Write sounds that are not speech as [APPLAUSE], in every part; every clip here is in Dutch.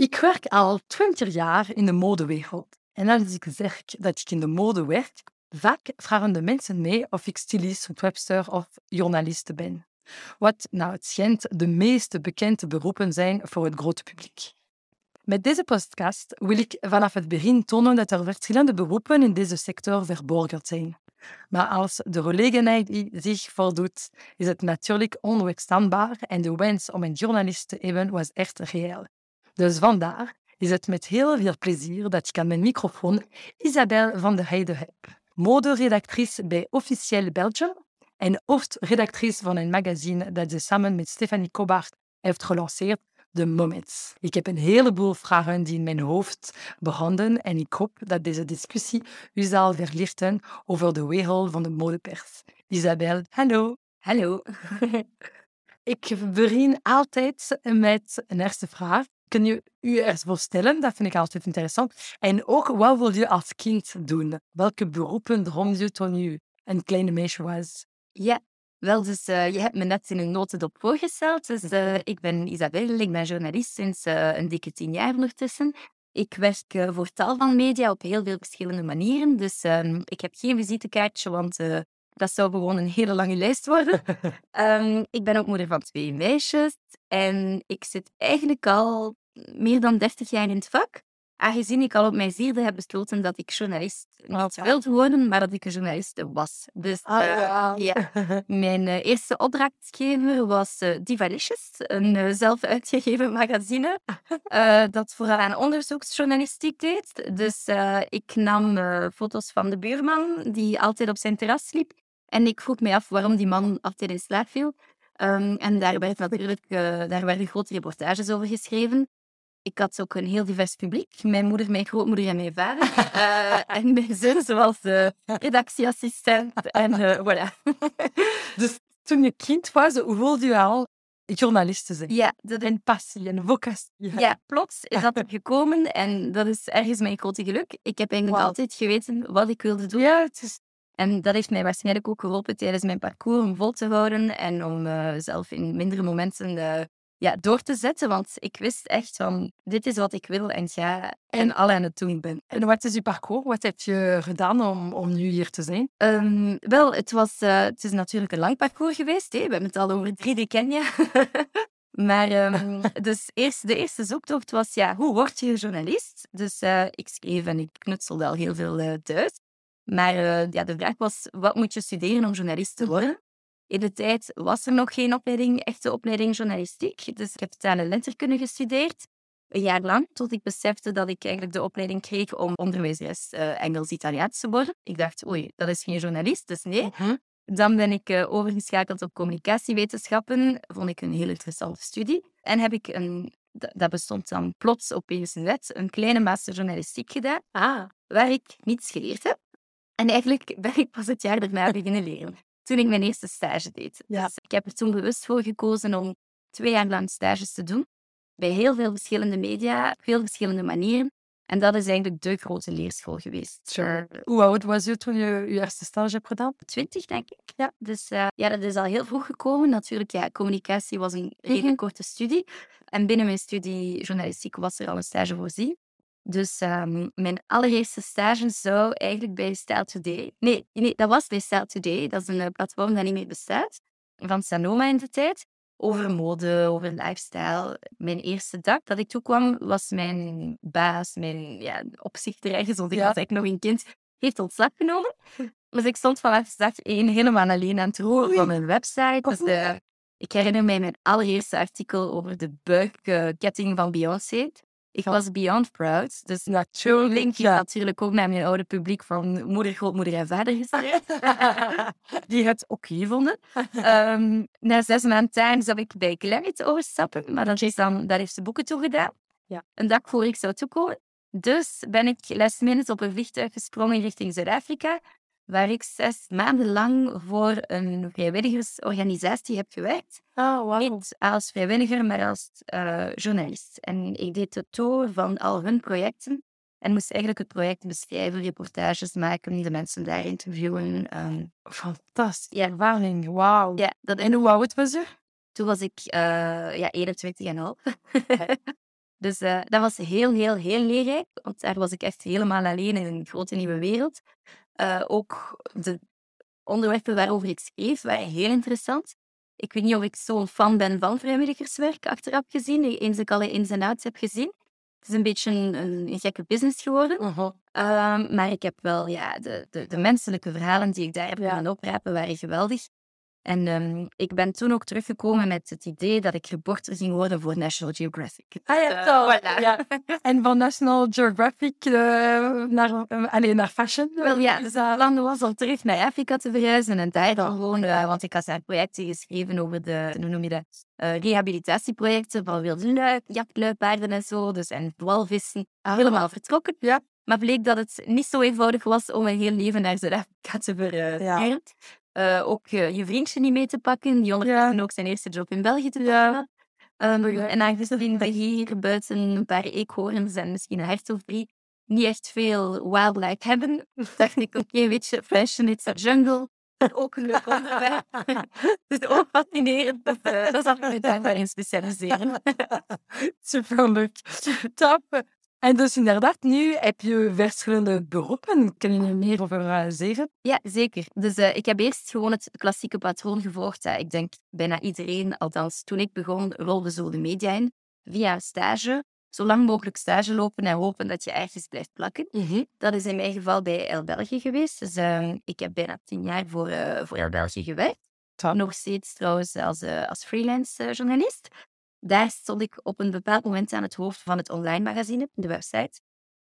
Ik werk al 20 jaar in de modewereld. En als ik zeg dat ik in de mode werk, vaak vragen de mensen mee of ik stylist, webster of journalist ben. Wat nou het schijnt de meest bekende beroepen zijn voor het grote publiek. Met deze podcast wil ik vanaf het begin tonen dat er verschillende beroepen in deze sector verborgen zijn. Maar als de gelegenheid zich voordoet, is het natuurlijk onweerstaanbaar en de wens om een journalist te hebben was echt reëel. Dus vandaar is het met heel veel plezier dat ik aan mijn microfoon Isabel van der Heijden heb. Moderedactrice bij Officieel Belgium en hoofdredactrice van een magazine dat ze samen met Stefanie Kobart heeft gelanceerd, The Moments. Ik heb een heleboel vragen die in mijn hoofd branden en ik hoop dat deze discussie u zal verlichten over de wereld van de modepers. Isabel, hallo. Hallo. [LAUGHS] ik begin altijd met een eerste vraag. Kun je u eerst voorstellen? Dat vind ik altijd interessant. En ook, wat wil je als kind doen? Welke beroepen droomde je toen je een kleine meisje was? Ja, wel, dus uh, je hebt me net in een notendop voorgesteld. Dus uh, ik ben Isabelle, ik ben journalist sinds uh, een dikke tien jaar ondertussen. Ik werk voor tal van media op heel veel verschillende manieren. Dus um, ik heb geen visitekaartje, want dat zou gewoon een hele lange lijst worden. um, [LAUGHS] ik ben ook moeder van twee meisjes. En ik zit eigenlijk al meer dan 30 jaar in het vak. Aangezien ik al op mijn vierde heb besloten dat ik journalist niet wilde worden, maar dat ik een journalist was. Dus ah, ja. Uh, ja. [LAUGHS] mijn uh, eerste opdrachtgever was uh, Divalicious, een zelf uitgegeven magazine [LAUGHS] dat vooral aan onderzoeksjournalistiek deed. Dus ik nam foto's van de buurman die altijd op zijn terras liep. En ik vroeg me af waarom die man altijd in slaap viel. Um, en daar, werd natuurlijk, daar werden grote reportages over geschreven ik had ook een heel divers publiek. Mijn moeder, mijn grootmoeder en mijn vader. uh, [LAUGHS] en mijn zus was de redactieassistent. En uh, voilà. [LAUGHS] dus toen je kind was, hoe voelde je al journalist te zijn? Ja. Dat een passie, een vocatie. Ja. ja, plots is dat [LAUGHS] gekomen. En dat is ergens mijn grote geluk. Ik heb eigenlijk wow. altijd geweten wat ik wilde doen. Ja, het is... En dat heeft mij waarschijnlijk ook geholpen tijdens mijn parcours om vol te houden en om uh, zelf in mindere momenten ja, door te zetten. Want ik wist echt van, dit is wat ik wil en ga en al aan het doen ben. En wat is je parcours? Wat heb je gedaan om, om nu hier te zijn? Um, wel, het, was, uh, het is natuurlijk een lang parcours geweest. Hè. We hebben het al over drie decennia. [LAUGHS] maar um, [LAUGHS] dus eerst, de eerste zoektocht was, ja, hoe word je journalist? Dus uh, ik schreef en ik knutselde al heel veel uh, Duits. Maar ja, de vraag was, wat moet je studeren om journalist te worden? In de tijd was er nog geen opleiding, echte opleiding journalistiek. Dus ik heb taal en letterkunde gestudeerd. Een jaar lang, tot ik besefte dat ik eigenlijk de opleiding kreeg om onderwijzeres uh, Engels-Italiaans te worden. Ik dacht, oei, dat is geen journalist, dus nee. Mhm. Dan ben ik uh, overgeschakeld op communicatiewetenschappen. Vond ik een heel interessante studie. En heb ik een, dat bestond dan plots opeens net, een kleine master journalistiek gedaan. Ah. Waar ik niets geleerd heb. En eigenlijk ben ik pas het jaar daarna [LAUGHS] beginnen leren toen ik mijn eerste stage deed. Ja. Dus ik heb er toen bewust voor gekozen om twee jaar lang stages te doen. Bij heel veel verschillende media, op heel verschillende manieren. En dat is eigenlijk de grote leerschool geweest. Sure. Hoe oud was je toen je je eerste stage hebt gedaan? Twintig, denk ik. Ja. Dus uh, ja, dat is al heel vroeg gekomen. Natuurlijk, ja, communicatie was een redelijk mhm. korte studie. En binnen mijn studie journalistiek was er al een stage voorzien. Dus um, mijn allereerste stage zou eigenlijk bij Style Today... Nee, nee, dat was bij Style Today. Dat is een uh, platform dat niet meer bestaat. Van Sanoma in de tijd over mode, over lifestyle. Mijn eerste dag dat ik toekwam, was mijn baas, mijn ja, opzichter ergens, want ik was eigenlijk nog een kind, heeft ontslag genomen. Dus ik stond vanaf dag één helemaal alleen aan het roeren van mijn website. Dus de, ik herinner mij mijn allereerste artikel over de buikketting van Beyoncé. Ik was beyond proud. Dus natuurlijk link je natuurlijk ook naar mijn oude publiek van moeder, grootmoeder en vader gestuurd. [LAUGHS] Die het ook gevonden. Um, na zes maanden tijd zou ik bij Clarity overstappen. Maar dat, is dan, dat heeft ze boeken toegedaan. Ja. Een dag voor ik zou toekomen. Dus ben ik last op een vliegtuig gesprongen richting Zuid-Afrika waar ik zes maanden lang voor een vrijwilligersorganisatie heb gewerkt. Oh, wow. Niet als vrijwilliger, maar als uh, journalist. En ik deed de tour van al hun projecten en moest eigenlijk het project beschrijven, reportages maken, de mensen daar interviewen. Um, Fantastisch. Ja. Ervaring, wauw. Ja, dat en hoe oud was je? Toen was ik uh, ja, 21 en half. [LAUGHS] dus uh, dat was heel, heel, heel leerrijk. Want daar was ik echt helemaal alleen in een grote nieuwe wereld. Uh, ook de onderwerpen waarover ik schreef waren heel interessant. Ik weet niet of ik zo'n fan ben van vrijwilligerswerk, achteraf gezien, eens ik alle ins en outs heb gezien. Het is een beetje een, een, gekke business geworden. Uh -huh. uh, maar ik heb wel ja, de, de, de, menselijke verhalen die ik daar heb ja. kunnen oprapen, waren geweldig. En um, ik ben toen ook teruggekomen met het idee dat ik reporter ging worden voor National Geographic. Ah ja, uh, voilà. ja. En van National Geographic uh, naar, uh, naar fashion? Wel ja, dus het plan was om terug naar Afrika te verhuizen en daar dan gewoon, want ik had daar projecten geschreven over de, hoe noem je dat, rehabilitatieprojecten van wilde luik, jachtluipaarden en zo, dus en walvissen. Ah. Helemaal vertrokken. Ja. Maar bleek dat het niet zo eenvoudig was om mijn heel leven naar Zuid-Afrika te verhuizen. Ja. Uh, ook uh, je vriendje niet mee te pakken, die ondertussen ja. ook zijn eerste job in België te doen. Ja. Um. En aangezien [LAUGHS] we hier buiten een paar eekhoorns en misschien een hert of drie niet echt veel wildlife hebben, dacht ik, oké, okay, weet je, fashion, it's a jungle. ook een leuk onderwerp. [LAUGHS] dus ook fascinerend. Dat, uh, dat zal ik me daarin specialiseren. [LAUGHS] Super leuk. Top. En dus inderdaad, nu heb je verschillende beroepen. Kun je er meer over uh, zeggen? Ja, zeker. Dus uh, ik heb eerst gewoon het klassieke patroon gevolgd. Uh, ik denk bijna iedereen, althans toen ik begon, rolde zo de media in. Via stage, zo lang mogelijk stage lopen en hopen dat je ergens blijft plakken. Mm -hmm. Dat is in mijn geval bij El België geweest. Dus ehm, ik heb bijna tien jaar voor, voor El België gewerkt. Top. Nog steeds trouwens als, als freelance journalist. Daar stond ik op een bepaald moment aan het hoofd van het online magazine, de website.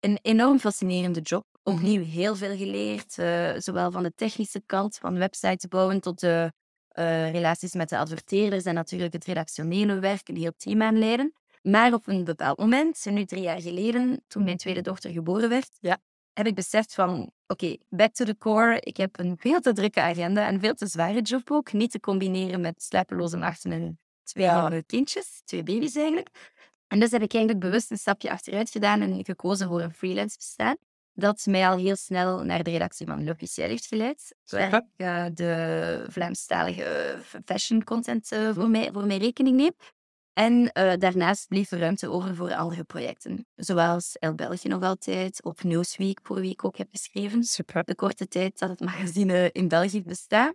Een enorm fascinerende job. Opnieuw heel veel geleerd, uh, zowel van de technische kant, van websites bouwen, tot de uh, relaties met de adverteerders en natuurlijk het redactionele werk, een heel team aanleiden. Maar op een bepaald moment, nu drie jaar geleden, toen mijn tweede dochter geboren werd, ja. heb ik beseft van, oké, okay, back to the core. Ik heb een veel te drukke agenda en veel te zware job ook. Niet te combineren met slapeloze nachten en twee ja. kindjes, twee baby's eigenlijk. En dus heb ik eigenlijk bewust een stapje achteruit gedaan en gekozen voor een freelance bestaan. Dat mij al heel snel naar de redactie van L'Officiel heeft geleid. Waar ik uh, de Vlaamstalige fashion content uh, voor, mij, voor mijn rekening neem. En uh, daarnaast bleef er ruimte over voor andere projecten. Zoals El België nog altijd, op Newsweek, voor wie ik ook heb geschreven. Super. De korte tijd dat het magazine in België bestaat.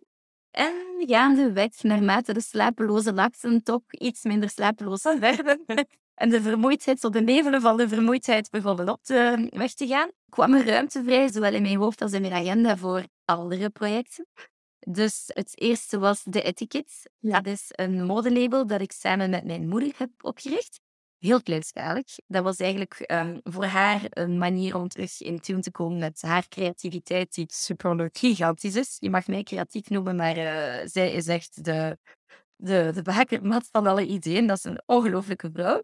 En gaandeweg, naarmate de slapeloze nachten toch iets minder slapeloos [LAUGHS] werden en de vermoeidheid, zo de nevelen van de vermoeidheid begonnen op te, weg te gaan, kwam er ruimte vrij, zowel in mijn hoofd als in mijn agenda, voor andere projecten. Dus het eerste was de Etiquette. Dat is een modelabel dat ik samen met mijn moeder heb opgericht heel kleinschalig. Dat was eigenlijk um, voor haar een manier om terug in tune te komen met haar creativiteit, die superleuk gigantisch is. Je mag mij creatief noemen, maar uh, zij is echt de, de, de bakermat van alle ideeën. Dat is een ongelooflijke vrouw.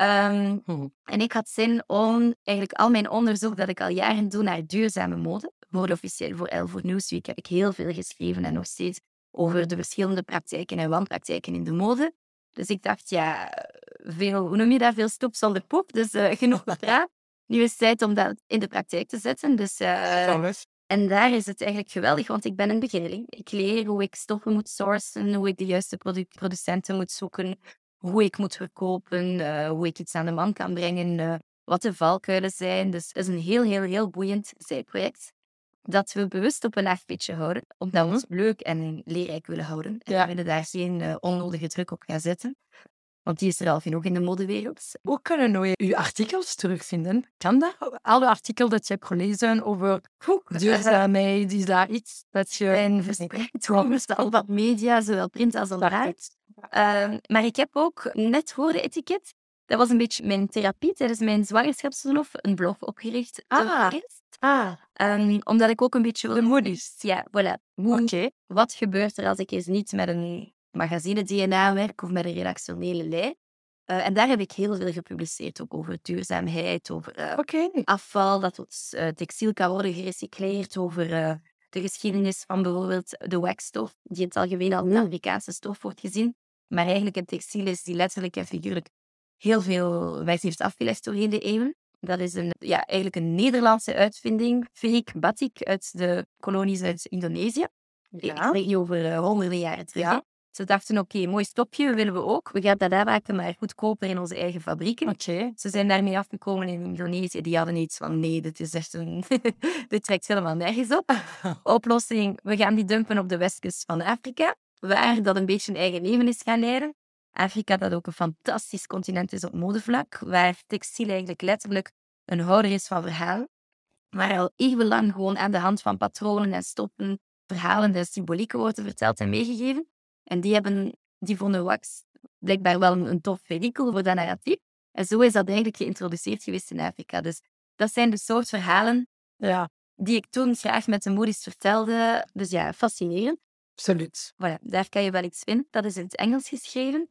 Um, En ik had zin om eigenlijk al mijn onderzoek dat ik al jaren doe naar duurzame mode, voor officieel voor El voor Newsweek, heb ik heel veel geschreven en nog steeds over de verschillende praktijken en wanpraktijken in de mode. Dus ik dacht, ja, veel, hoe noem je dat? Veel stoep zonder poep. Dus uh, genoeg [LAUGHS] praat. Nu is het tijd om dat in de praktijk te zetten. Dus, uh, en daar is het eigenlijk geweldig, want ik ben een beginneling. Ik leer hoe ik stoffen moet sourcen, hoe ik de juiste produ producenten moet zoeken, hoe ik moet verkopen, uh, hoe ik iets aan de man kan brengen, wat de valkuilen zijn. Dus het is een heel, heel, heel boeiend zijproject dat we bewust op een laag pitje houden, omdat we ons leuk en leerrijk willen houden. En Ja. we willen daar geen uh, onnodige druk op gaan zetten, want die is er al genoeg in de modewereld. Hoe kunnen we uw artikels terugvinden? Kan dat? Alle artikelen dat je hebt gelezen over duurzaamheid, is daar iets dat je... En verspreid over al wat media, zowel print als online. Uh, maar ik heb ook net voor de etiket, dat was een beetje mijn therapie tijdens mijn zwangerschapsverlof, een blog opgericht. Ah. Ah, Um, omdat ik ook een beetje... de moedies. Ja, voilà. Oké. Wat gebeurt er als ik eens niet met een magazine-DNA werk of met een redactionele lei? Uh, en daar heb ik heel veel gepubliceerd, ook over duurzaamheid, over uh, Oké. afval dat tot uh, textiel kan worden gerecycleerd, over de geschiedenis van bijvoorbeeld de waxstof, die in het algemeen als een Amerikaanse stof wordt gezien. Maar eigenlijk een textiel is die letterlijk en figuurlijk heel veel weg heeft afgelegd doorheen de eeuwen. Dat is een, ja, eigenlijk een Nederlandse uitvinding, fake batik uit de kolonies uit Indonesië. Ja. Ik spreek nu over honderden jaren terug. Ja. Ze dachten, oké, okay, mooi stopje willen we ook. We gaan dat aanmaken, maar goedkoper in onze eigen fabrieken. Oké. Ze zijn daarmee afgekomen in Indonesië. Die hadden iets van, nee, dit is echt een... [LAUGHS] dit trekt helemaal nergens op. [LAUGHS] Oplossing, we gaan die dumpen op de westkust van Afrika, waar dat een beetje een eigen leven is gaan leiden. Afrika, dat ook een fantastisch continent is op modevlak, waar textiel eigenlijk letterlijk een houder is van verhalen. Waar al eeuwenlang gewoon aan de hand van patronen en stoppen verhalen en symbolieken worden verteld en meegegeven. En die, hebben, die vonden wax blijkbaar wel een, een tof vehikel voor dat narratief. En zo is dat eigenlijk geïntroduceerd geweest in Afrika. Dus dat zijn de soort verhalen ja. die ik toen graag met de moeders vertelde. Dus ja, fascinerend. Absoluut. Voilà, daar kan je wel iets vinden. Dat is in het Engels geschreven.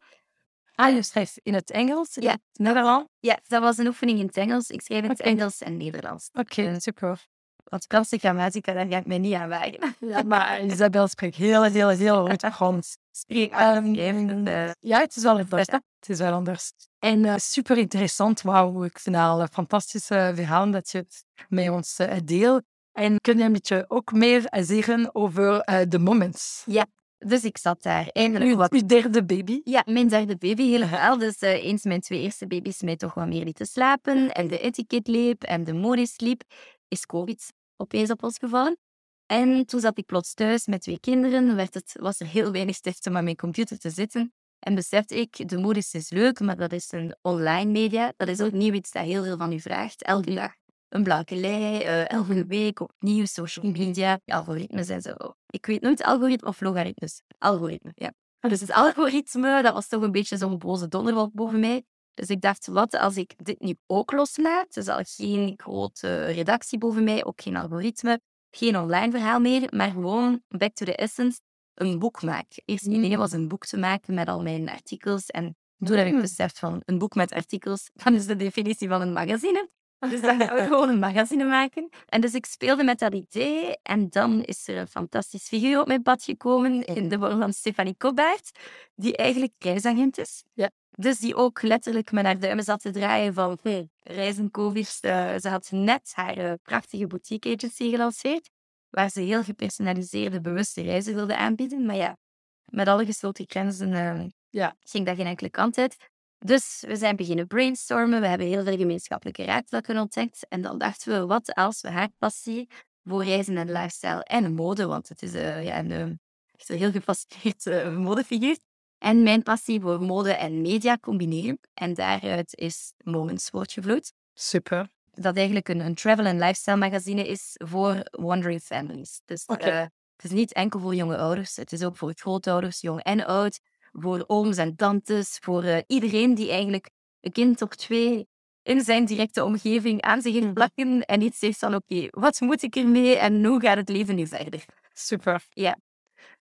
Ah, je schrijft in het Engels? Ja. Nederlands? Ja, dat was een oefening in het Engels. Ik schrijf in het. Engels en Nederlands. Oké, Eh, super. Want Franse grammatica, daar ga ik mij niet aan wagen. Ja, maar [LAUGHS] Isabel spreekt heel, heel, heel goed Frans. Spreek Ehm, eh, Ja, het is wel anders. hè. Het is wel anders. En uh, super interessant. Wauw, ik vind het al een fantastische verhaal dat je met ons uh, deelt. En kun je een beetje ook meer zeggen over uh, de moments? Ja, dus ik zat daar eindelijk Uw, wat... uw derde baby? Ja, mijn derde baby helemaal. Dus uh, eens mijn twee eerste baby's mij toch wat meer lieten slapen en de etiket liep en de modis liep, is COVID opeens op ons gevallen. En toen zat ik plots thuis met twee kinderen, werd het, was er heel weinig tijd om aan mijn computer te zitten. En besefte ik, de modis is leuk, maar dat is een online media. Dat is ook nieuw iets dat heel veel van u vraagt. Elke dag een blanke lei, uh, elke week opnieuw social media, algoritmes en zo. Ik weet nooit algoritme of logaritmes. Algoritme, ja. Dus het algoritme, dat was toch een beetje zo'n boze donderwolk boven mij. Dus ik dacht, wat als ik dit nu ook loslaat? Dus al geen grote redactie boven mij, ook geen algoritme, geen online verhaal meer, maar gewoon back to the essence, een boek maken. Eerst het idee was een boek te maken met al mijn artikels. En toen heb ik beseft van een boek met artikels, [LAUGHS] dat is de definitie van een magazine. Dus dan gaan we [LAUGHS] gewoon een magazine maken. En dus ik speelde met dat idee. En dan is er een fantastisch figuur op mijn pad gekomen in de vorm van Stefanie Kobaert, die eigenlijk reisagent is. Ja. Dus die ook letterlijk met haar duimen zat te draaien van hey, reizen COVID. Uh, ze had net haar uh, prachtige boutique agency gelanceerd, waar ze heel gepersonaliseerde, bewuste reizen wilde aanbieden. Maar ja, met alle gesloten grenzen uh, ja. ging dat geen enkele kant uit. Dus we zijn beginnen brainstormen. We hebben heel veel gemeenschappelijke raakvlakken ontdekt. En dan dachten we, wat als we haar passie voor reizen en lifestyle en mode, want het is uh, ja, een, heel gefascineerd modefiguur, en mijn passie voor mode en media combineren. En daaruit is Moments voortgevloeid. Super. Dat eigenlijk een, een travel- en lifestyle magazine is voor wandering families. Dus okay. uh, het is niet enkel voor jonge ouders, het is ook voor grootouders, jong en oud voor ooms en tantes, voor uh, iedereen die eigenlijk een kind of twee in zijn directe omgeving aan zich heeft plakken en iets zegt van oké, okay, wat moet ik ermee en hoe gaat het leven nu verder? Super. Ja.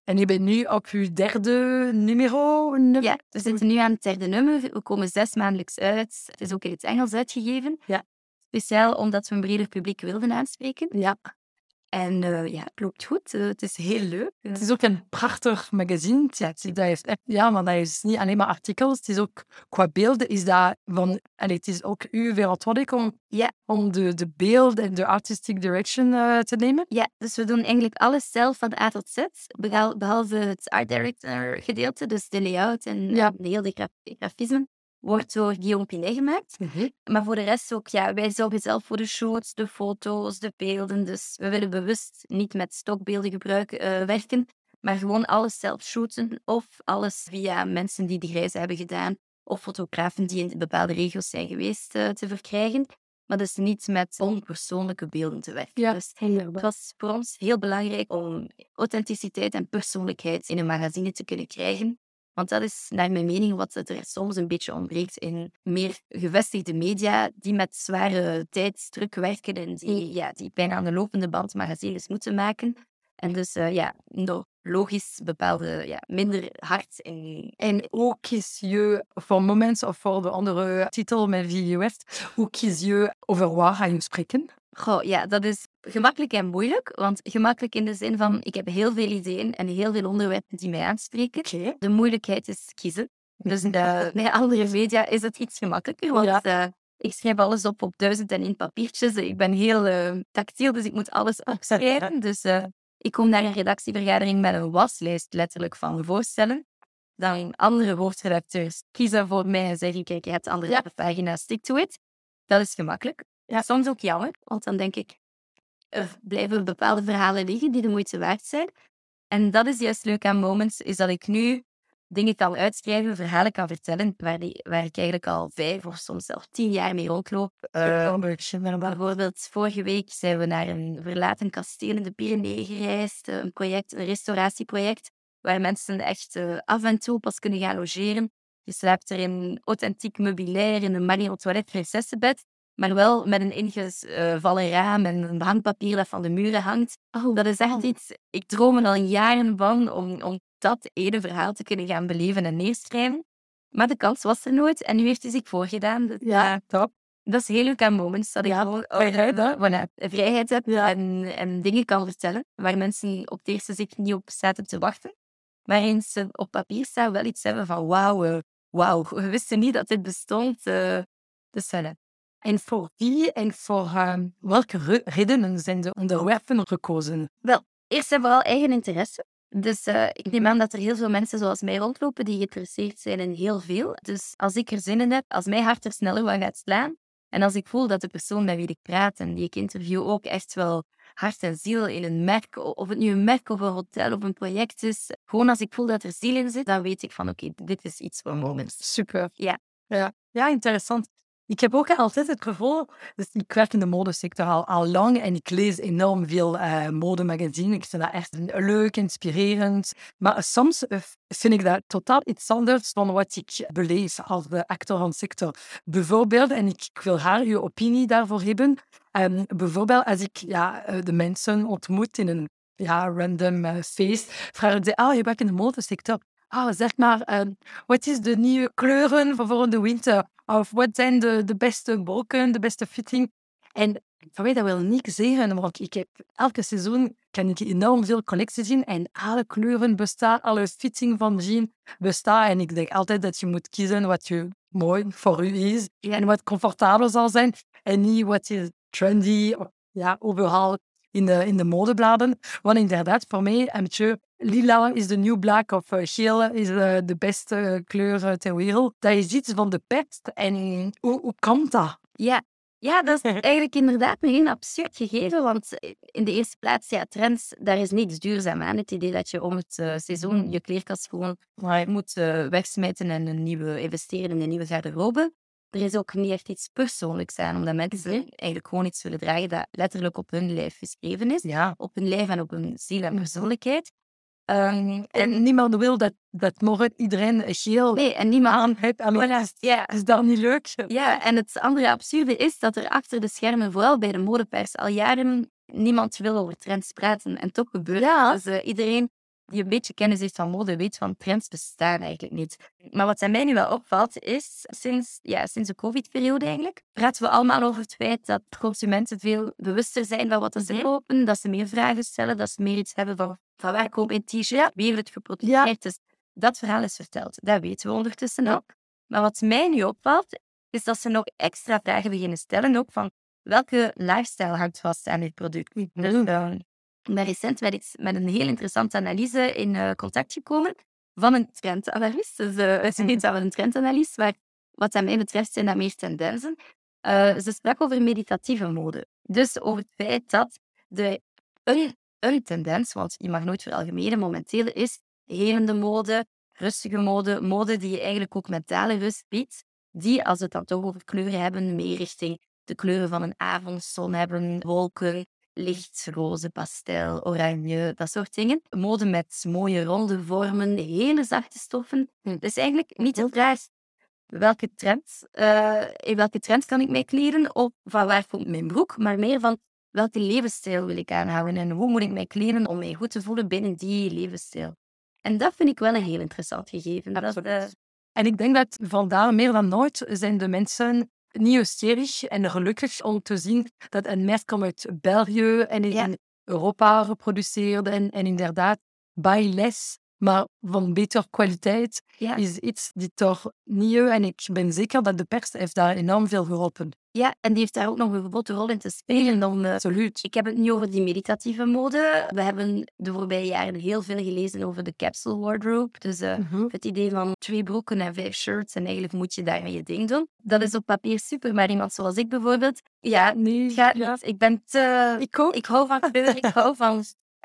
En je bent nu op je derde numero? nummer? Ja, we zitten nu aan het derde nummer. We komen zes maandelijks uit. Het is ook in het Engels uitgegeven. Ja. Speciaal omdat we een breder publiek wilden aanspreken. Ja. En uh, ja, het loopt goed. Uh, het is heel leuk. Het is ook een prachtig magazine. Ja, dat heeft echt, ja, maar dat is niet alleen maar artikels. Het is ook qua beelden is dat van... En het is ook uw verantwoording om, ja. om de, de beeld en de artistic direction te nemen. Ja, dus we doen eigenlijk alles zelf van A tot Z. Behalve het art director gedeelte, dus de layout en, ja. en de graf grafisme wordt door Guillaume Pinet gemaakt. Mm -hmm. Maar voor de rest ook, ja, wij zorgen zelf voor de shoots, de foto's, de beelden. Dus we willen bewust niet met stokbeelden gebruiken, uh, werken, maar gewoon alles zelf shooten of alles via mensen die de reizen hebben gedaan of fotografen die in bepaalde regio's zijn geweest uh, te verkrijgen. Maar dus niet met onpersoonlijke beelden te werken. Ja, dus het was voor ons heel belangrijk om authenticiteit en persoonlijkheid in een magazine te kunnen krijgen. Want dat is naar mijn mening wat er soms een beetje ontbreekt in meer gevestigde media die met zware tijdsdruk werken en die, ja, die bijna aan de lopende band magazines moeten maken. En dus uh, ja, logisch bepaalde ja, minder hard. In... En hoe kies je voor moments of voor de andere titel met wie je werkt, hoe kies je over waar ga je spreken? Goh, ja, dat is gemakkelijk en moeilijk. Want gemakkelijk in de zin van, ik heb heel veel ideeën en heel veel onderwerpen die mij aanspreken. Okay. De moeilijkheid is kiezen. Dus [LAUGHS] de, bij andere media is het iets gemakkelijker. Want ja. uh, ik schrijf alles op op duizend en één papiertjes. Ik ben heel uh, tactiel, dus ik moet alles opschrijven. [LAUGHS] Dus uh, ik kom naar een redactievergadering met een waslijst letterlijk van voorstellen. Dan andere hoofdredacteurs kiezen voor mij en zeggen, kijk, je hebt andere ja. pagina's, stick to it. Dat is gemakkelijk. Ja. Soms ook jammer, want dan denk ik, er blijven bepaalde verhalen liggen die de moeite waard zijn. En dat is juist leuk aan Moments, is dat ik nu dingen kan uitschrijven, verhalen kan vertellen, waar, die, waar ik eigenlijk al vijf of soms zelfs tien jaar mee rondloop. Uh, bijvoorbeeld, vorige week zijn we naar een verlaten kasteel in de Pyreneeën gereisd. Een project, een restauratieproject, waar mensen echt uh, af en toe pas kunnen gaan logeren. Je slaapt er in authentiek meubilair, in een Marie Toilet prinsessenbed maar wel met een ingevallen raam en een hangpapier dat van de muren hangt. Oh, dat is echt iets... Ik droom er al jaren van om, om dat ene verhaal te kunnen gaan beleven en neerschrijven. Maar de kans was er nooit en nu heeft hij zich voorgedaan. Dat, ja, top. Dat is heel leuk aan Moments, dat ja, ik gewoon vrijheid, uh, voilà, vrijheid heb ja. en, en dingen kan vertellen waar mensen op het eerste zicht niet op zaten te wachten. Waarin ze op papier staan wel iets hebben van wauw, uh, wauw, [LAUGHS] we wisten niet dat dit bestond. Uh, dus voilà. En voor wie en voor um, welke redenen zijn de onderwerpen gekozen? Wel, eerst en vooral eigen interesse. Dus uh, ik neem aan dat er heel veel mensen zoals mij rondlopen die geïnteresseerd zijn in heel veel. Dus als ik er zin in heb, als mijn hart er sneller van gaat slaan, en als ik voel dat de persoon met wie ik praat en die ik interview ook echt wel hart en ziel in een merk, of het nu een merk of een hotel of een project is, gewoon als ik voel dat er ziel in zit, dan weet ik van oké, okay, dit is iets voor Moments. Super. Ja. Ja, ja interessant. Ik heb ook altijd het gevoel, dus ik werk in de modesector al, al lang en ik lees enorm veel uh, modemagazines. Ik vind dat echt leuk, inspirerend. Maar soms vind ik dat totaal iets anders dan wat ik beleef als de actor van sector. Bijvoorbeeld, en ik, wil haar uw opinie daarvoor hebben. Um, bijvoorbeeld als ik ja, de mensen ontmoet in een ja, random uh, feest, vragen ze, ah, je werkt in de modesector. Ah, zeg maar, um, wat is de nieuwe kleuren voor volgende winter? Of wat zijn de, de beste broeken, de beste fitting? En voor mij dat wil niks zeggen, want ik heb elke seizoen kan ik enorm veel collecties zien en alle kleuren bestaan, alle fitting van jean bestaat. En ik denk altijd dat je moet kiezen wat je mooi voor u is en wat comfortabel zal zijn en niet wat is trendy, ja, overal in de, in de modebladen. Want inderdaad, voor mij, een lila is de nieuw black of uh, geel is uh, de beste kleur ter wereld. Dat is iets van de pest. En hoe, hoe komt dat? Ja. ja, dat is [LAUGHS] eigenlijk inderdaad nog een absurd gegeven. Want in de eerste plaats, ja, trends, daar is niks duurzaam aan. Het idee dat je om het uh, seizoen je kleerkast gewoon moet wegsmijten en een nieuwe, investeren in een nieuwe garderobe. Er is ook niet echt iets persoonlijks aan, omdat mensen eigenlijk gewoon iets willen dragen dat letterlijk op hun lijf geschreven is. Ja. Op hun lijf en op hun ziel en persoonlijkheid. Um, en niemand wil dat, dat morgen iedereen geel nee, en niemand aan heeft. Voilà, ja. Is dat niet leuk? Ja, en het andere absurde is dat er achter de schermen, vooral bij de modepers, al jaren niemand wil over trends praten. En toch gebeurt ja. Dus uh, iedereen die een beetje kennis heeft van mode, weet van trends bestaan eigenlijk niet. Maar wat mij nu wel opvalt, is sinds, ja, sinds de COVID-periode eigenlijk, praten we allemaal over het feit dat consumenten veel bewuster zijn van wat ze Mhm. kopen, dat ze meer vragen stellen, dat ze meer iets hebben van, van waar komt een t-shirt, wie heeft het geproduceerd. Dus dat verhaal is verteld. Dat weten we ondertussen ook. Maar wat mij nu opvalt, is dat ze nog extra vragen beginnen stellen, ook van welke lifestyle hangt vast aan dit product. Dus, ben recent met, iets, met een heel interessante analyse in eh, contact gekomen van een trendanalist. Dus eh, het is niet dat we een trendanalyse, maar wat aan mij betreft zijn dat meer tendensen. Eh, ze sprak over meditatieve mode. Dus over het feit dat de, een, een tendens, want je mag nooit veralgemenen, momenteel is helende mode, rustige mode, mode die je eigenlijk ook mentale rust biedt, die, als we het dan toch over kleuren hebben, meer richting de kleuren van een avondzon hebben, wolken, licht, roze, pastel, oranje, dat soort dingen. Mode met mooie ronde vormen, hele zachte stoffen. Dus eigenlijk niet de vraag welke trend, eh, in welke trend kan ik mij kleden of van waar komt mijn broek, maar meer van welke levensstijl wil ik aanhouden en hoe moet ik mij kleden om mij goed te voelen binnen die levensstijl. En dat vind ik wel een heel interessant gegeven. Dat, eh, En ik denk dat vandaar meer dan nooit zijn de mensen nieuwsgierig en gelukkig om te zien dat een merk komt uit België en in Ja. Europa geproduceerd en, en inderdaad bij les, maar van betere kwaliteit ja. is iets die toch nieuw en ik ben zeker dat de pers heeft daar enorm veel geholpen. ja, en die heeft daar ook nog een grote rol in te spelen. Om, eh, Absoluut. Ik heb het nu over die meditatieve mode. We hebben de voorbije jaren heel veel gelezen over de capsule wardrobe. Dus eh, Mhm. het idee van twee broeken en vijf shirts en eigenlijk moet je daarmee je ding doen. Dat is op papier super, maar iemand zoals ik bijvoorbeeld, ja, Nee, gaat ja. niet. Ik ben te... Ik ook. Ik hou van kleur, ik hou van...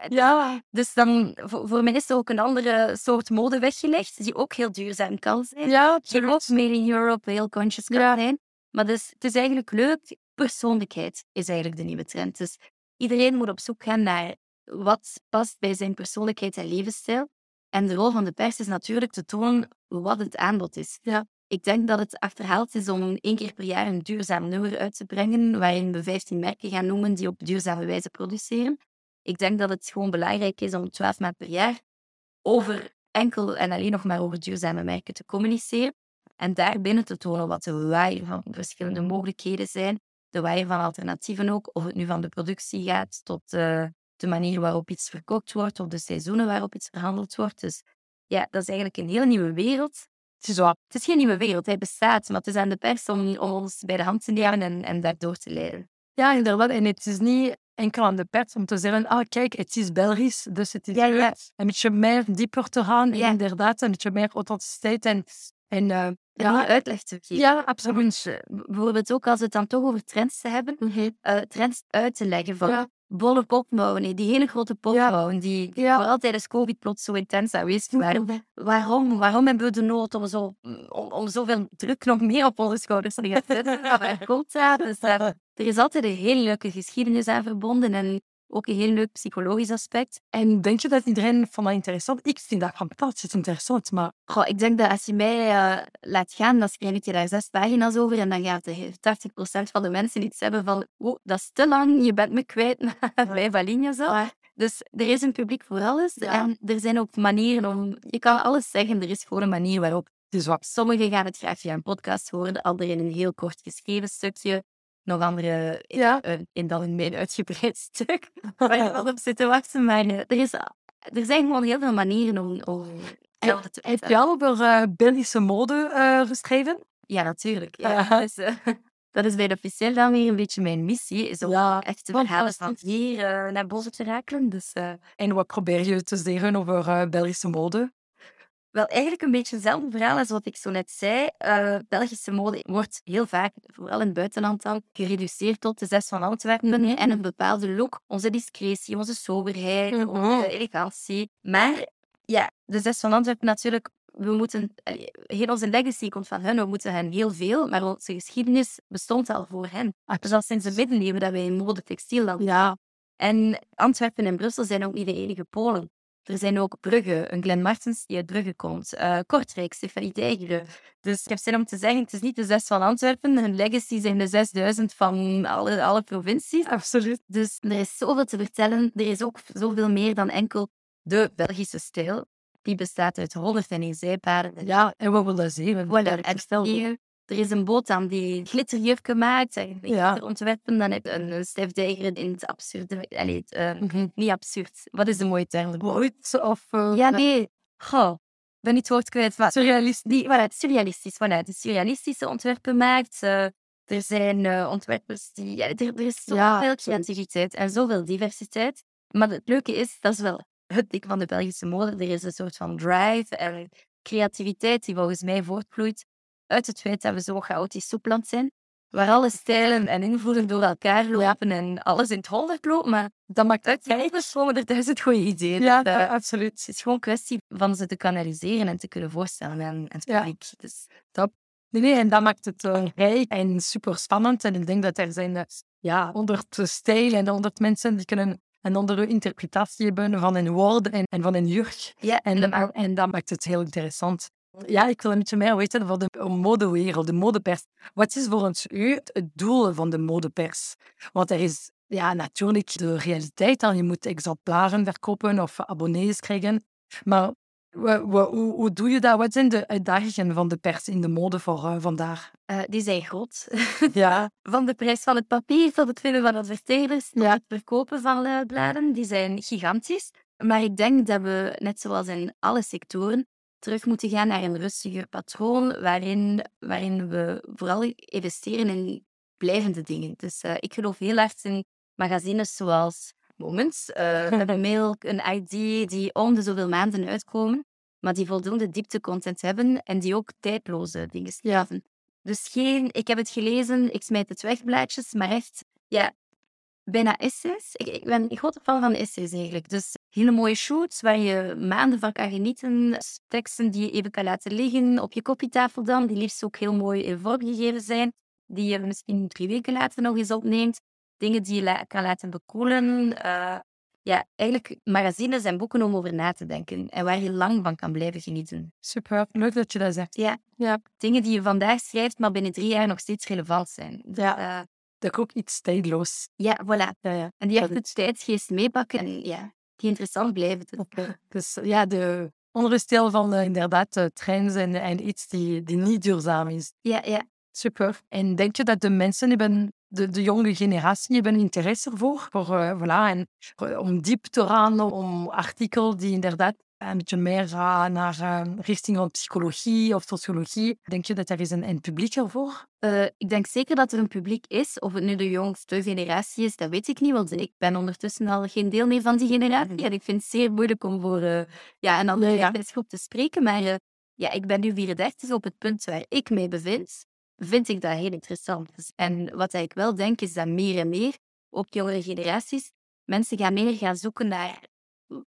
Ja, Dus dan, voor, voor mij is er ook een andere soort mode weggelegd, die ook heel duurzaam kan zijn. ja, Die ook absoluut. made in Europe, heel conscious kan Ja. zijn. Maar dus, het is eigenlijk leuk. Persoonlijkheid is eigenlijk de nieuwe trend. Dus iedereen moet op zoek gaan naar wat past bij zijn persoonlijkheid en levensstijl. En de rol van de pers is natuurlijk te tonen wat het aanbod is. Ja. Ik denk dat het achterhaald is om één keer per jaar een duurzaam nummer uit te brengen, waarin we 15 merken gaan noemen die op duurzame wijze produceren. Ik denk dat het gewoon belangrijk is om 12 maanden per jaar over enkel en alleen nog maar over duurzame merken te communiceren. En daarbinnen te tonen wat de waaier van verschillende mogelijkheden zijn. De waaier van alternatieven ook. Of het nu van de productie gaat tot de manier waarop iets verkocht wordt. Of de seizoenen waarop iets verhandeld wordt. Dus ja, dat is eigenlijk een hele nieuwe wereld. Het is waar. Het is geen nieuwe wereld, hij bestaat. Maar het is aan de pers om, om ons bij de hand te nemen en, en daardoor te leiden. Ja, inderdaad. En het is niet enkel aan de pers om te zeggen, ah kijk, het is Belgisch, dus het is Ja, ja. een beetje meer dieper te gaan. Ja. Inderdaad, een beetje meer authenticiteit. En, en eh, ja, uitleg te geven. ja, absoluut. Eh, Bijvoorbeeld ook als we het dan toch over trends hebben. eh, trends uit te leggen van. Bolle popmouwen, die hele grote popmouwen die Ja. vooral tijdens COVID plots zo intens aanwezig waren. Waarom? Waarom hebben we de nood om, zo, om, om zoveel druk nog meer op onze schouders te zetten? Waar komt dat? Dus, eh, er is altijd een hele leuke geschiedenis aan verbonden en ook een heel leuk psychologisch aspect. En denk je dat iedereen van dat interessant? Ik vind dat fantastisch interessant, maar Goh, ik denk dat als je mij eh, laat gaan, dan schrijf je daar zes pagina's over en dan gaat de 80% van de mensen iets hebben van oh, dat is te lang, je bent me kwijt bij Valinja zo. Dus er is een publiek voor alles Ja. en er zijn ook manieren om... Je kan alles zeggen, er is gewoon een manier waarop. is waar. Sommigen gaan het graag via een podcast horen, anderen in een heel kort geschreven stukje, nog anderen in, Ja. eh, in dan een meer uitgebreid [LAUGHS] stuk, waar je wel [LAUGHS] op zit te wachten. Maar eh, er, is, er zijn gewoon heel veel manieren om... om te Heb je al over eh, Belgische mode eh, geschreven? Ja, natuurlijk. Ja. Dus, eh, [LAUGHS] dat is bij de officieel dan weer een beetje mijn missie. Is om Ja, echt de verhalen van hier eh, naar boven te rakelen. Dus eh, En wat probeer je te zeggen over eh, Belgische mode? Wel eigenlijk een beetje hetzelfde verhaal als wat ik zo net zei. Eh, Belgische mode wordt heel vaak, vooral in het buitenland dan, gereduceerd tot de zes van Antwerpen Mhm. en een bepaalde look. Onze discretie, onze soberheid, Mhm. onze elegantie. Maar ja, de zes van Antwerpen natuurlijk we moeten, allee, heel onze legacy komt van hen, we moeten hen heel veel, maar onze geschiedenis bestond al voor hen. Dus al sinds de middeleeuwen dat wij een mode textielland Ja, En Antwerpen en Brussel zijn ook niet de enige polen. Er zijn ook Brugge, een Glen Martens die uit Brugge komt. eh Kortrijk, Stefanie. Dus ik heb zin om te zeggen, het is niet de zes van Antwerpen. Hun legacy zijn de 6000 van alle, alle provincies. absoluut. Dus er is zoveel te vertellen. Er is ook zoveel meer dan enkel de Belgische stijl. Die bestaat uit 101 zijpaden. Ja, en wat wil dat zeggen? Voilà, en stel je, er is een boot aan die glitterjurken maakt, en Ja. ontwerpen, dan heb je een, een stijfdijger in het absurde. Allee, het, eh, Mhm. niet absurd. Wat is de mooie term? Ooit of... eh, Ja, nee. Goh, ik ben niet het woord kwijt. Maar Surrealistisch. die, voilà, surrealistisch. Voilà, de surrealistische ontwerpen maakt. eh, er zijn eh, ontwerpers die... Ja, er, er is zoveel Ja, creativiteit en zoveel diversiteit. Maar het leuke is, dat is wel het ding van de Belgische mode. Er is een soort van drive en creativiteit die volgens mij voortvloeit uit het feit dat we zo chaotisch soepland zijn. Waar alle stijlen en invloeden door elkaar lopen en alles in het honderd loopt. Maar Dat maakt uiteindelijk komen er duizend goede ideeën. Ja, absoluut. het is gewoon een kwestie van ze te kanaliseren en te kunnen voorstellen aan, aan het Ja. Dus, Nee, nee, en dat maakt het eh, rijk en super spannend. En ik denk dat er zijn eh, ja, honderd stijlen en honderd mensen die kunnen een andere interpretatie hebben van hun woorden en, en van hun jurk. ja, En, helemaal. en dat maakt het heel interessant. Ja, ik wil een beetje meer weten van de modewereld, de modepers. Wat is volgens u het doel van de modepers? Want er is ja, natuurlijk de realiteit dan. Je moet exemplaren verkopen of abonnees krijgen. Maar hoe, hoe doe je dat? Wat zijn de uitdagingen van de pers in de mode voor eh, vandaag? Eh, die zijn groot. Ja, [LAUGHS] van de prijs van het papier tot het vinden van adverteerders, Ja. het verkopen van eh, bladen, die zijn gigantisch. Maar ik denk dat we, net zoals in alle sectoren, terug moeten gaan naar een rustiger patroon waarin, waarin we vooral investeren in blijvende dingen. Dus eh, ik geloof heel hard in magazines zoals Moments, eh [LAUGHS] Milk, een ID die om de zoveel maanden uitkomen, maar die voldoende dieptecontent hebben en die ook tijdloze dingen schrijven. Dus geen, ik heb het gelezen, ik smijt het weg, blaadjes, maar echt, ja, bijna essays. Ik, ik ben een grote fan van essays eigenlijk. Dus hele mooie shoots waar je maanden van kan genieten. Teksten die je even kan laten liggen op je koffietafel dan, die liefst ook heel mooi in vorm gegeven zijn. Die je misschien drie weken later nog eens opneemt. Dingen die je la- kan laten bekoelen. Eh, ja, eigenlijk magazines en boeken om over na te denken. En waar je lang van kan blijven genieten. super. Leuk dat je dat zegt. Ja. Ja. Dingen die je vandaag schrijft, maar binnen drie jaar nog steeds relevant zijn. Dus, Ja. eh, Dat ook iets tijdloos. ja, voilà. [LAUGHS] Ja, ja. En die echt de tijdsgeest meepakken en ja, die interessant blijven. Dus, Dus ja, de andere stijl van eh, inderdaad eh, trends en, en iets die, die niet duurzaam is. Ja, ja. Super. En denk je dat de mensen hebben, de, de jonge generatie, hebben interesse voor? voor eh, voilà, en eh, om diep te gaan, om artikelen die inderdaad een beetje meer naar eh, richting van psychologie of sociologie. Denk je dat er is een, een publiek ervoor? Eh, ik denk zeker dat er een publiek is. Of het nu de jongste generatie is, dat weet ik niet. Want ik ben ondertussen al geen deel meer van die generatie. En ik vind het zeer moeilijk om voor eh, ja, een andere ja. leeftijdsgroep te spreken. Maar eh, ja, ik ben nu 34 op het punt waar ik mij bevind. Vind ik dat heel interessant. Dus- En wat ik wel denk, is dat meer en meer, ook jongere generaties, mensen gaan meer gaan zoeken naar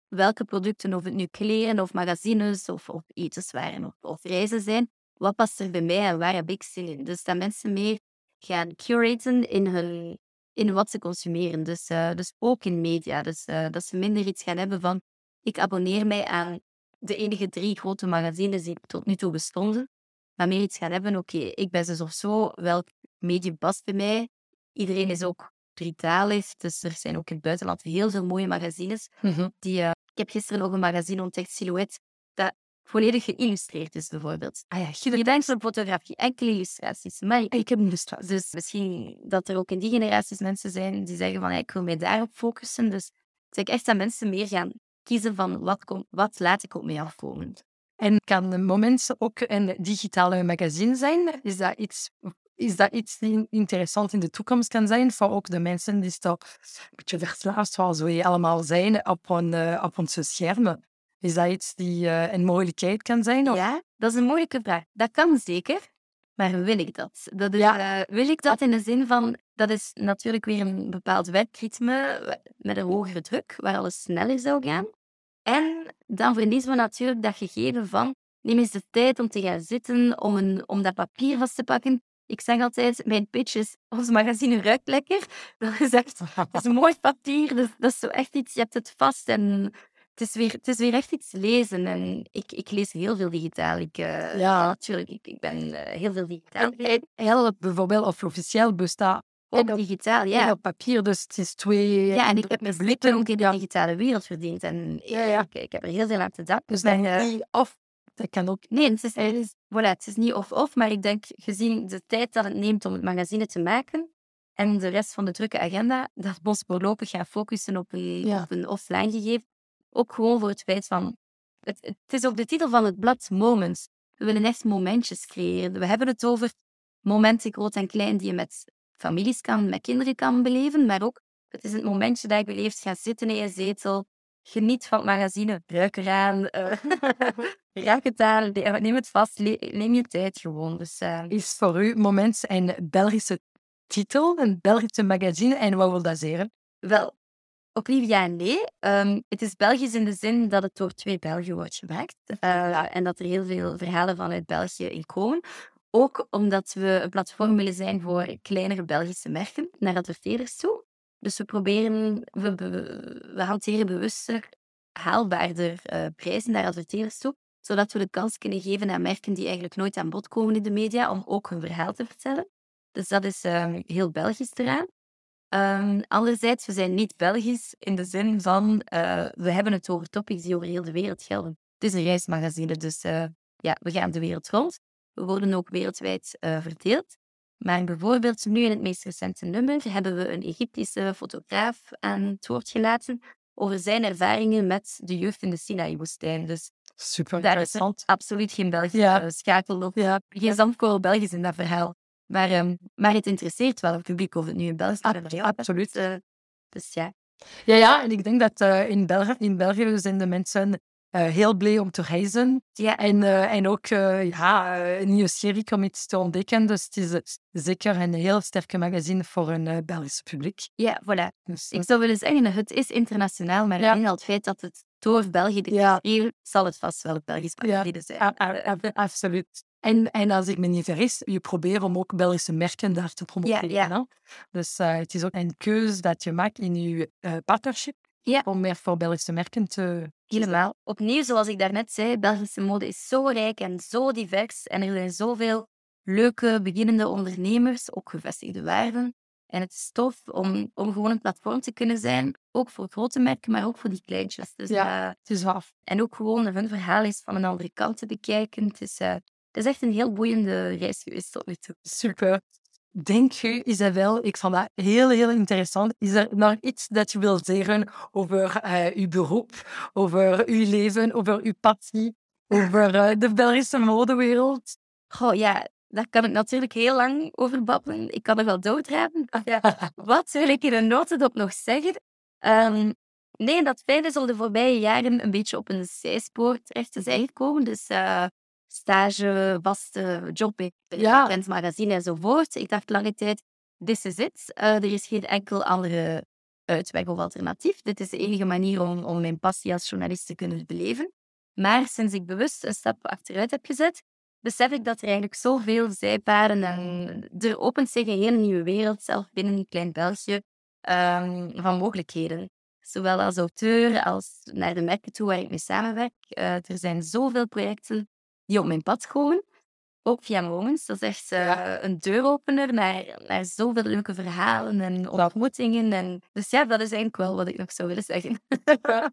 welke producten, of het nu kleren of magazines of, of etenswaren of, of reizen zijn, wat past er bij mij en waar heb ik zin in? Dus dat mensen meer gaan curaten in, hun, in wat ze consumeren. Dus, eh, dus ook in media. Dus eh, dat ze minder iets gaan hebben van ik abonneer mij aan de enige drie grote magazines die tot nu toe bestonden. Maar meer iets gaan hebben, oké, ik ben zus of zo, welk medium past bij mij? Iedereen is ook dritalig, dus er zijn ook in het buitenland heel veel mooie magazines. Die, eh, ik heb gisteren nog een magazine ontdekt, Silhouette, dat volledig geïllustreerd is, bijvoorbeeld. Ah ja, Je denkt van fotografie, enkele illustraties. Maar ik heb illustratie. dus misschien dat er ook in die generaties mensen zijn die zeggen van ja, ik wil mij daarop focussen. Dus ik denk echt dat mensen meer gaan kiezen van wat, kom, wat laat ik op mij afkomen. En kan een moment ook een digitale magazine zijn? Is dat iets, is dat iets die interessant in de toekomst kan zijn voor ook de mensen die toch een beetje verslaafd, zoals we allemaal zijn, op, een, eh, op onze schermen? Is dat iets die eh, een mogelijkheid kan zijn? Of? Ja, dat is een moeilijke vraag. Dat kan zeker, maar wil ik dat? dat is, eh, wil ik dat in de zin van, dat is natuurlijk weer een bepaald werkritme met een hogere druk, waar alles sneller zou gaan. En dan verliezen we natuurlijk dat gegeven van, neem eens de tijd om te gaan zitten, om, een, om dat papier vast te pakken. Ik zeg altijd, mijn pitch is, ons magazine ruikt lekker. [LAUGHS] Dat is echt [LAUGHS] het is mooi papier, dus dat is zo echt iets, je hebt het vast en het is weer, het is weer echt iets lezen. En ik, ik lees heel veel digitaal. Ik, eh, Ja. natuurlijk, ik, ik ben eh, heel veel digitaal. En heel bijvoorbeeld of officieel bestaat Ook op- digitaal, en ja. op papier, dus het is twee... Ja, en ik heb mijn blikken. ook in de digitale wereld verdiend. En Ja, ja. Ik, ik heb er heel veel aan te danken. Dus dan eh, of... Dat kan ook... Nee, het is, het, is, voilà, het is niet of-of, maar ik denk, gezien de tijd dat het neemt om het magazine te maken en de rest van de drukke agenda, dat we ons voorlopig gaan focussen op een, Ja. op een offline gegeven. Ook gewoon voor het feit van... Het, het is ook de titel van het blad Moments. We willen echt momentjes creëren. We hebben het over momenten, groot en klein, die je met families kan, met kinderen kan beleven, maar ook, het is het momentje dat je beleeft, ga zitten in je zetel, geniet van het magazine, ruik eraan, eh, [LAUGHS] raak het aan, le- neem het vast, neem je tijd gewoon. Dus, eh, Is voor u moment een Belgische titel, een Belgische magazine. En wat wil dat zeggen? wel, opnieuw ja en nee. Ehm, het is Belgisch in de zin dat het door twee Belgen wordt gemaakt eh, en dat er heel veel verhalen vanuit België in komen. Ook omdat we een platform willen zijn voor kleinere Belgische merken naar adverteerders toe. Dus we proberen, we, we, hanteren bewuster, haalbaarder eh, prijzen naar adverteerders toe, zodat we de kans kunnen geven aan merken die eigenlijk nooit aan bod komen in de media, om ook hun verhaal te vertellen. Dus dat is ehm, heel Belgisch eraan. Ehm, anderzijds, we zijn niet Belgisch in de zin van, eh, we hebben het over topics die over heel de wereld gelden. Het is een reismagazine, dus eh, ja, we gaan de wereld rond. We worden ook wereldwijd verdeeld. Maar bijvoorbeeld nu in het meest recente nummer hebben we een Egyptische fotograaf aan het woord gelaten over zijn ervaringen met de jeugd in de Sinaï-woestijn. Dus Super daar is interessant. absoluut geen Belgische Ja. eh, schakel op. Ja, Geen zandkorrel Belgisch in dat verhaal. Maar, ehm, maar het interesseert wel het publiek of het nu in België is. absoluut. eh, dus ja. ja, ja. En ik denk dat eh, in, België, in België zijn de mensen heel blij om te reizen. Ja, En, eh, en ook eh, ja, eh, een nieuwe serie om iets te ontdekken. Dus het is eh, zeker een heel sterke magazine voor een eh, Belgisch publiek. ja, voilà. Dus, Ik zou willen zeggen, het is internationaal, maar Ja. al het feit dat het door België Ja. distribueert, zal het vast wel het Belgisch magazine zijn. absoluut. En, en als ik me niet vergis, je probeert om ook Belgische merken daar te promoten. ja. Dus eh, het is ook een keuze dat je maakt in je eh, partnership Ja. om meer voor Belgische merken te... Helemaal. Opnieuw, zoals ik daarnet zei, Belgische mode is zo rijk en zo divers. En er zijn zoveel leuke, beginnende ondernemers, ook gevestigde waarden. En het is tof om, om gewoon een platform te kunnen zijn, ook voor grote merken, maar ook voor die kleintjes. Dus, Ja. Het is waar. en ook gewoon hun verhaal eens van een andere kant te bekijken. Het is, eh, het is echt een heel boeiende reis geweest tot nu toe. Super. Denk je, Isabel, ik vond dat heel, heel interessant. Is er nog iets dat je wilt zeggen over eh, uw beroep, over uw leven, over uw passie, over eh, de Belgische modewereld? Goh, ja, daar kan ik natuurlijk heel lang over babbelen. Ik kan er wel doordraven. [LAUGHS] Ja. Wat wil ik in een notendop nog zeggen? Ehm, nee, dat is om de voorbije jaren een beetje op een zijspoor terecht te zijn gekomen. Dus eh, stage, vaste job bij Ja. Trends Magazine enzovoort. Ik dacht lange tijd, this is it. Eh, er is geen enkel andere uitweg of alternatief. Dit is de enige manier om, om mijn passie als journalist te kunnen beleven. Maar sinds ik bewust een stap achteruit heb gezet, besef ik dat er eigenlijk zoveel zijpaden en er opent zich een hele nieuwe wereld, zelfs binnen een klein België, ehm, van mogelijkheden. Zowel als auteur als naar de merken toe waar ik mee samenwerk. Eh, er zijn zoveel projecten die op mijn pad komen. Ook via Moments. Dat is echt eh, Ja. een deuropener naar, naar zoveel leuke verhalen en ontmoetingen. En, dus ja, dat is eigenlijk wel wat ik nog zou willen zeggen.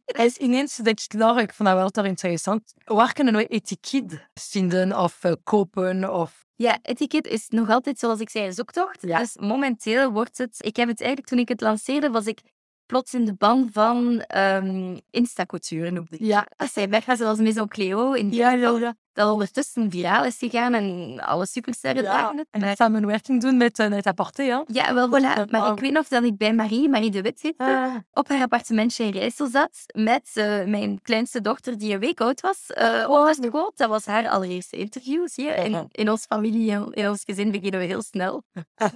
Hij is ineens denk ik, nou, ik vond dat wel toch interessant. Waar kunnen we etiket vinden of eh, kopen? Of... Ja, etiket is nog altijd, zoals ik zei, een zoektocht. Ja. Dus momenteel wordt het... Ik heb het eigenlijk, toen ik het lanceerde, was ik plots in de ban van ehm Insta-couture, noemde ik. Ja. Dat zijn merken zoals Maison Cleo, in Ja, ja, ja. Dat ondertussen viraal is gegaan en alle supersterren dragen het. En Maar- samenwerking doen met uh, net apporté, hè? ja, wel voilà. Maar Oh. ik weet nog dat ik bij Marie, Marie de Wit heet, Ah. op haar appartementje in Rijssel zat met eh, mijn kleinste dochter die een week oud was. eh op haar schoot. Dat was haar allereerste interview. Zie je? In, in ons familie, in ons gezin beginnen we heel snel. [LAUGHS]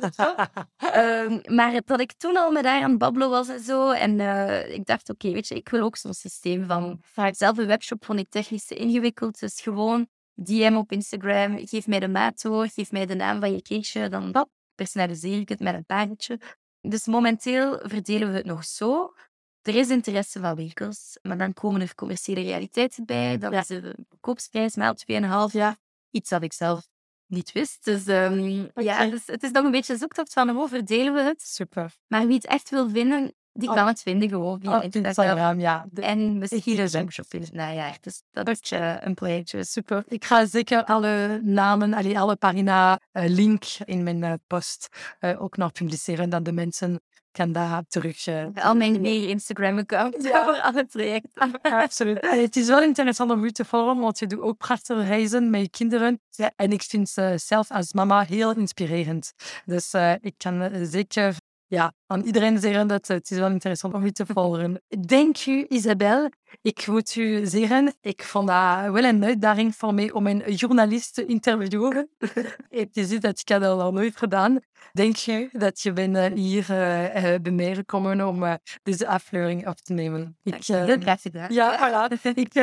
Ehm, maar dat ik toen al met haar aan het babbelen was en zo. En eh, ik dacht, oké, weet je, ik wil ook zo'n systeem van... Zelf een webshop vond ik technisch te ingewikkeld. Dus gewoon DM op Instagram. Geef mij de maat door. Geef mij de naam van je kindje. Dan personaliseer ik het met een pagetje. Dus momenteel verdelen we het nog zo. Er is interesse van winkels, maar dan komen er commerciële realiteiten bij. Dan is de koopsprijs maal 2,5 jaar. Iets dat ik zelf niet wist. Dus ehm, ja, dus het is nog een beetje zoektocht van hoe verdelen we het. Super. Maar wie het echt wil vinden, die Oh. kan het vinden gewoon via Op Instagram. Instagram, ja. De- En misschien een shopje. Nou ja, dus dat is eh, een projectje. Super. Ik ga zeker alle namen, alle pagina, eh, link in mijn eh, post ook nog publiceren, dat de mensen kan daar terug... Al mijn meer Instagram-accounts Ja. [LAUGHS] voor alle projecten. Absoluut. Eh, Het is wel interessant om u te volgen, want je doet ook prachtige reizen met je kinderen. Ja, En ik vind ze zelf als mama heel inspirerend. Dus ik kan zeker ja, aan iedereen zeggen dat het is wel interessant om u te [LAUGHS] volgen. Dank u, Isabel. Ik moet u zeggen, ik vond dat wel een uitdaging voor mij om een journalist te interviewen. [LAUGHS] Het is iets dat ik had al nooit gedaan. Denk je dat je bent eh, hier eh, bij mij gekomen om deze aflevering op te nemen? Ik, gedaan. ja, voilà. Ik,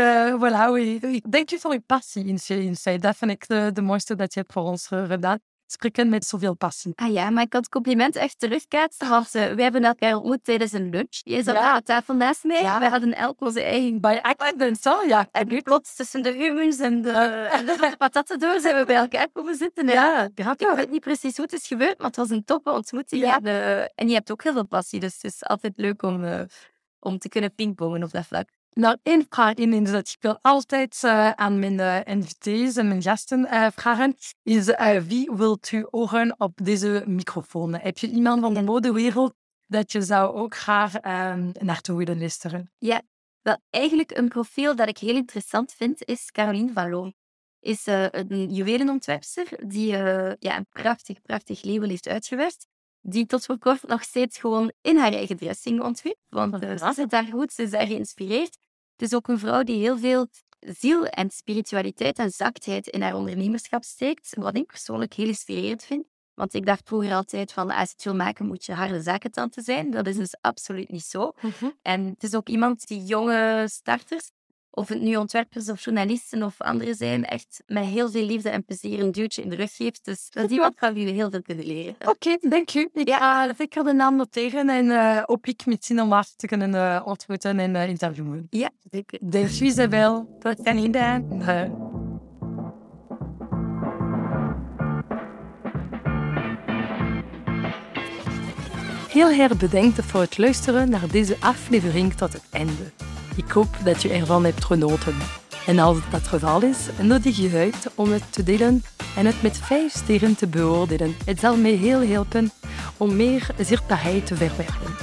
voilà oui. ik denk je voor je passie in Inside. Dat vind ik de, de mooiste dat je hebt voor ons gedaan. Spreken met zoveel passie. Ah ja, maar ik kan het compliment echt terugkaatsen, want uh, wij hebben elkaar ontmoet tijdens een lunch. Jij zat Ja. aan tafel naast mij. Ja. We hadden elk onze eigen... By accident, zo? Ja. En nu plots tussen de hummus en de, en de [LAUGHS] patatten door zijn we bij elkaar komen zitten. hè. Ja, Ik weet niet precies hoe het is gebeurd, maar het was een toffe ontmoeting. Ja. En, eh, en je hebt ook heel veel passie, dus het is altijd leuk om, eh, om te kunnen pingpongen op dat vlak. Nou, één vraag in is dat ik wil altijd eh, aan mijn invitees en mijn gasten eh, vragen, is wie wilt u horen op deze microfoon? Heb je iemand van de modewereld dat je zou ook graag eh, naartoe willen luisteren? Wel, eigenlijk een profiel dat ik heel interessant vind, is Caroline van Loon. Is een juwelenontwerpster die ja, een prachtig, prachtig label heeft uitgewerkt. Die tot voor kort nog steeds gewoon in haar eigen dressing ontwierp. Want eh, ze zit daar goed, ze is daar geïnspireerd. Het is ook een vrouw die heel veel ziel en spiritualiteit en zachtheid in haar ondernemerschap steekt. Wat ik persoonlijk heel inspirerend vind. Want ik dacht vroeger altijd van, als je het wil maken, moet je harde zakentante zijn. Dat is dus absoluut niet zo. En het is ook iemand die jonge starters, of het nu ontwerpers of journalisten of anderen zijn, echt met heel veel liefde en plezier een duwtje in de rug geeft. Dus dat is iemand van wie we heel veel kunnen leren. Oké, dank u. Ik ga zeker de naam noteren en eh hoop ik misschien om haar te kunnen eh, ontmoeten en eh, interviewen. Ja, zeker. Dank u, Isabel. Tot ziens. Heel erg bedankt voor het luisteren naar deze aflevering tot het einde. Ik hoop dat je ervan hebt genoten. En als dat het geval is, nodig je uit om het te delen en het met vijf sterren te beoordelen. Het zal mij heel helpen om meer zichtbaarheid te verwerven.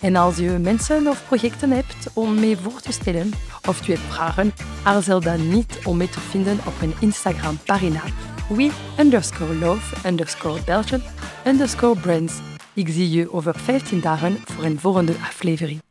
En als je mensen of projecten hebt om mee voor te stellen of je hebt vragen, aarzel dan niet om mee te vinden op mijn Instagram-pagina we underscore love underscore underscore brands. Ik zie je over 15 dagen voor een volgende aflevering.